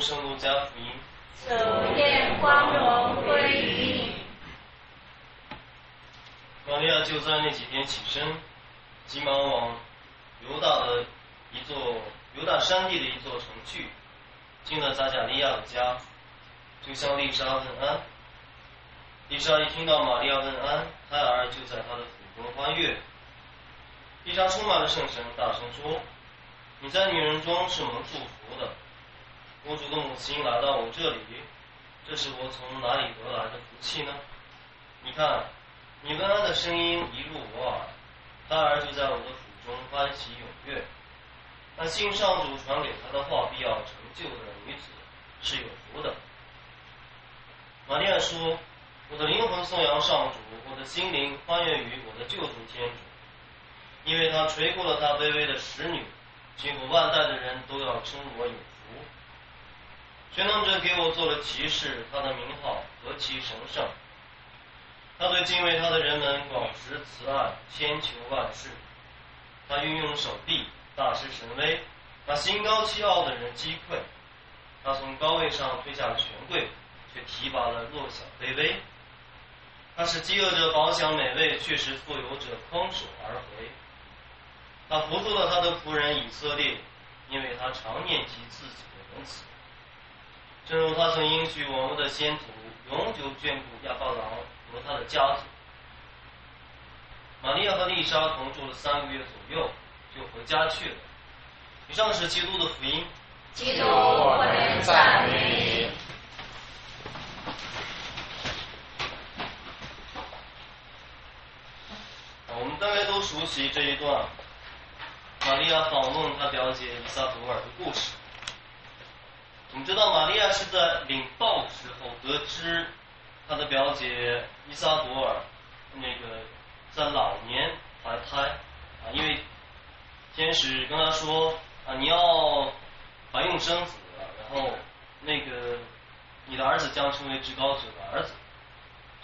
圣路加福音。主愿光荣归于你。玛利亚就在那几天起身，急忙往犹大的一座犹大山地的一座城去，进了扎加利亚的家，就向丽莎问安。丽莎一听到玛利亚问安，胎儿就在她的腹中欢悦。丽莎充满了圣神，大声说：“你在女人中是蒙祝福的。我主的母亲来到我这里，这是我从哪里得来的福气呢？你看。”你问安的声音一入我耳，胎儿就在我的腹中欢喜踊跃。那信上主传给他的话必要成就的女子是有福的。玛利亚说：“我的灵魂颂扬上主，我的心灵欢悦于我的救主天主，因为他垂过了他卑微的使女，今后万代的人都要称我有福。全能者给我做了骑士，他的名号何其神圣。”他对敬畏他的人们广施慈爱，千求万世。他运用手臂，大施神威，把心高气傲的人击溃。他从高位上推下了权贵，却提拔了弱小卑微。他使饥饿者饱享美味，却使富有者空手而回。他扶助了他的仆人以色列，因为他常念及自己。正如他曾应许我们的先祖，永久眷顾亚伯郎。和他的家族，玛利亚和丽莎同住了三个月左右，就回家去了。以上是基督的福音。基督，我们赞美。我们大概都熟悉这一段，玛利亚访问她表姐伊萨图尔的故事。我们知道，玛利亚是在领报的时候得知。他的表姐伊萨朵尔，那个在老年怀胎啊，因为天使跟他说啊，你要怀孕生子，然后那个你的儿子将成为至高者的儿子，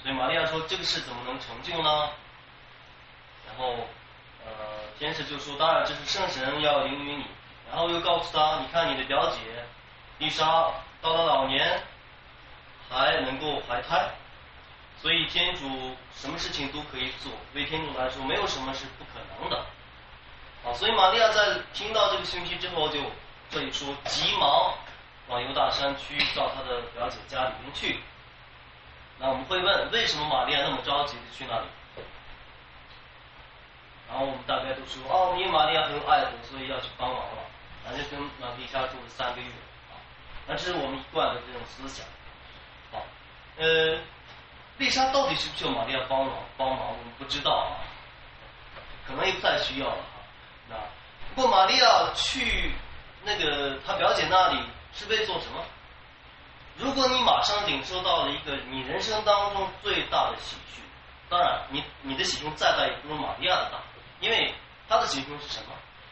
所以玛利亚说这个事怎么能成就呢？然后呃，天使就说，当然这是圣神要领于你，然后又告诉他，你看你的表姐丽莎到了老年。还能够怀胎，所以天主什么事情都可以做。对天主来说，没有什么是不可能的。啊，所以玛利亚在听到这个信息之后，就这里说急忙往犹大山区到她的表姐家里面去。那我们会问，为什么玛利亚那么着急的去那里？然后我们大概都说，哦，因为玛利亚很有爱我，所以要去帮忙了。反正跟玛丽莎住了三个月，那这是我们一贯的这种思想。好呃，丽莎到底需不需要玛利亚帮忙？帮忙我们不知道啊，可能也不太需要了哈。那不过玛利亚去那个她表姐那里是为做什么？如果你马上领受到了一个你人生当中最大的喜讯，当然你你的喜讯再大也不如玛利亚的大，因为她的喜讯是什么？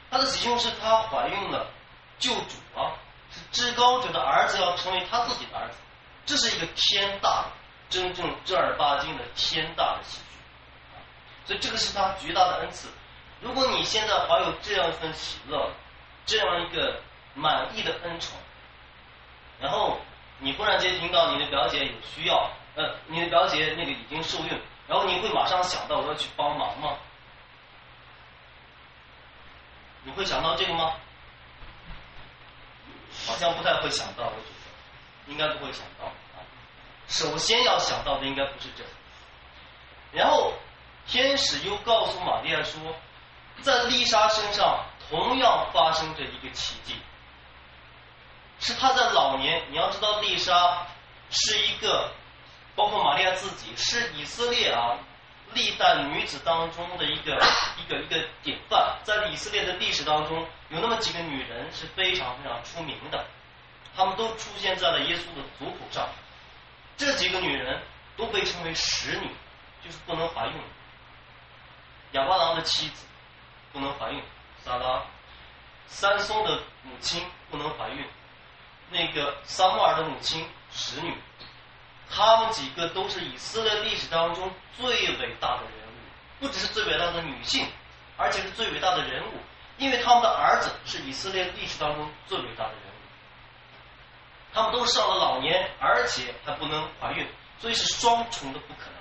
她的喜讯是她怀孕了救主啊，至高者的儿子要成为他自己的儿子。这是一个天大的、真正正儿八经的天大的喜剧，所以这个是他绝大的恩赐。如果你现在怀有这样一份喜乐，这样一个满意的恩宠，然后你忽然间听到你的表姐有需要，呃，你的表姐那个已经受孕，然后你会马上想到我要去帮忙吗？你会想到这个吗？好像不太会想到，我觉得。应该不会想到啊，首先要想到的应该不是这，然后天使又告诉玛利亚说，在丽莎身上同样发生着一个奇迹，是她在老年，你要知道丽莎是一个，包括玛利亚自己是以色列啊历代女子当中的一个一个一个典范，在以色列的历史当中，有那么几个女人是非常非常出名的。他们都出现在了耶稣的族谱上。这几个女人都被称为使女，就是不能怀孕。亚巴郎的妻子不能怀孕，撒拉；三松的母亲不能怀孕，那个撒母尔的母亲使女。他们几个都是以色列历史当中最伟大的人物，不只是最伟大的女性，而且是最伟大的人物，因为他们的儿子是以色列历史当中最伟大的人物。他们都上了老年，而且还不能怀孕，所以是双重的不可能。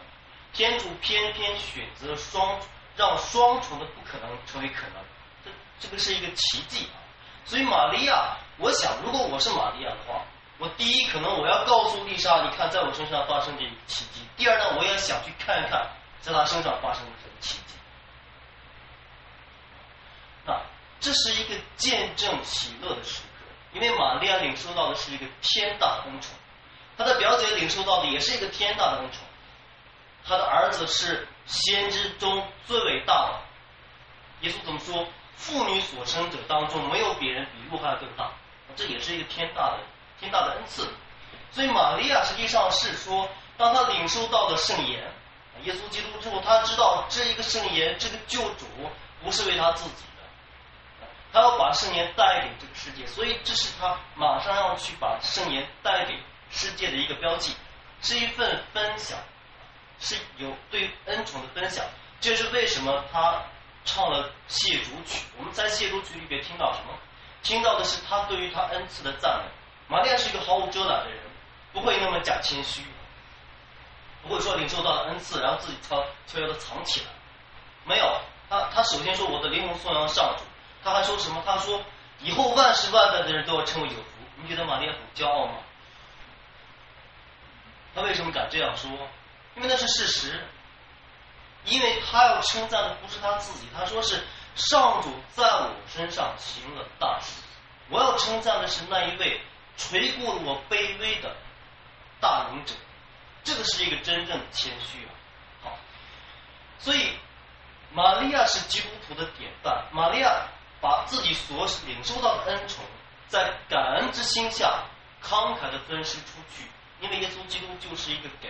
天主偏偏选择双，让双重的不可能成为可能，这这个是一个奇迹啊！所以玛利亚，我想，如果我是玛利亚的话，我第一可能我要告诉丽莎，你看在我身上发生这个奇迹；第二呢，我也想去看一看在她身上发生的什么奇迹。啊，这是一个见证喜乐的时刻，因为玛利亚领受到的是一个天大的恩宠，她的表姐领受到的也是一个天大的恩宠。她的儿子是先知中最伟大的。耶稣怎么说？妇女所生者当中没有别人比路哈更大，这也是一个天大的天大的恩赐。所以玛利亚实际上是说，当他领受到的圣言，耶稣基督之后，他知道这一个圣言，这个救主不是为他自己的，他要把圣言带给这个世界，所以这是他马上要去把圣言带给世界的一个标记，是一份分享。是有对恩宠的分享，这是为什么他唱了谢主曲。我们在谢主曲里边听到什么？听到的是他对于他恩赐的赞美。马利亚是一个毫无遮拦的人，不会那么假谦虚，不会说领受到了恩赐，然后自己悄悄悄的藏起来。没有，他他首先说我的灵魂颂扬上主，他还说什么？他说以后万事万代的人都要称为有福。你觉得玛利亚很骄傲吗？他为什么敢这样说？因为那是事实，因为他要称赞的不是他自己，他说是上主在我身上行了大事，我要称赞的是那一位垂顾我卑微的大能者，这个是一个真正的谦虚啊。好，所以玛利亚是基督徒的典范，玛利亚把自己所领受到的恩宠，在感恩之心下慷慨的分施出去，因为耶稣基督就是一个给。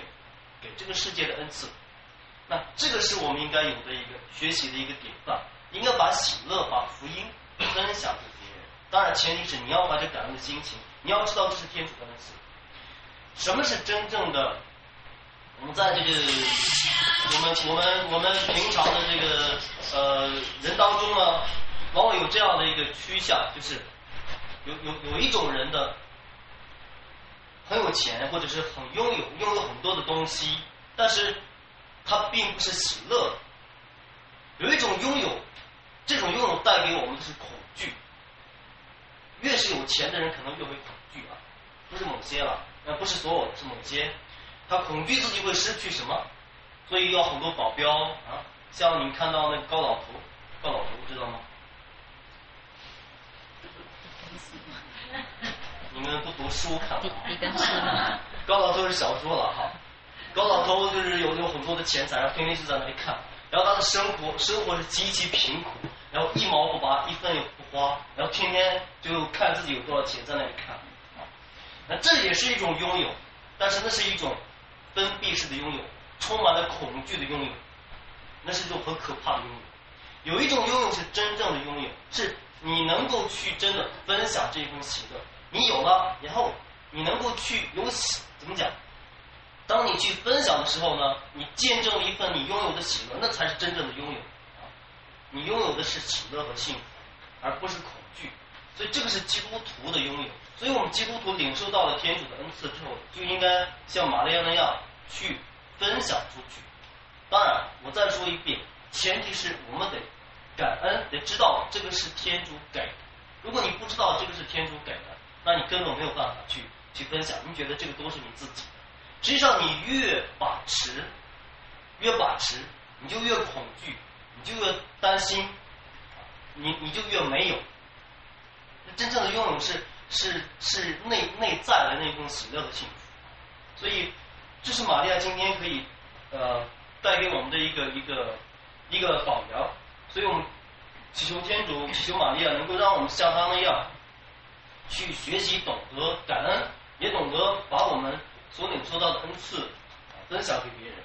给这个世界的恩赐，那这个是我们应该有的一个学习的一个典范，应该把喜乐、把福音分享给别人。当然，前提是你要怀着感恩的心情，你要知道这是天主的恩赐。什么是真正的？我们在这个我们我们我们平常的这个呃人当中呢，往往有这样的一个趋向，就是有有有一种人的。很有钱，或者是很拥有，拥有很多的东西，但是他并不是喜乐。有一种拥有，这种拥有带给我们的是恐惧。越是有钱的人，可能越会恐惧啊，不是某些了，那不是所有，是某些。他恐惧自己会失去什么，所以要很多保镖啊。像你们看到那个高老头，高老头知道吗？你们不读书看吗？高老头是小说了哈。高老头就是有有很多的钱财，然后天天就在那里看。然后他的生活生活是极其贫苦，然后一毛不拔，一分也不花，天天就看自己有多少钱在那里看。那这也是一种拥有，但是那是一种封闭式的拥有，充满了恐惧的拥有，那是一种很可怕的拥有。有一种拥有是真正的拥有，是你能够去真的分享这一份喜乐。你有了，然后你能够去有喜，怎么讲？当你去分享的时候呢，你见证了一份你拥有的喜乐，那才是真正的拥有！你拥有的是喜乐和幸福，而不是恐惧。所以这个是基督徒的拥有。所以我们基督徒领受到了天主的恩赐之后，就应该像玛利亚那样去分享出去。当然，我再说一遍，前提是我们得感恩，得知道这个是天主给的。如果你不知道这个是天主给的，那你根本没有办法去去分享，你觉得这个都是你自己的。实际上，你越把持，越把持，你就越恐惧，你就越担心，你你就越没有。真正的拥有是是是内内在的那份喜乐和幸福。所以，这是玛利亚今天可以呃带给我们的一个一个一个榜样。所以我们祈求天主，祈求玛利亚能够让我们像他那样。去学习，懂得感恩，也懂得把我们所领受到的恩赐分享给别人。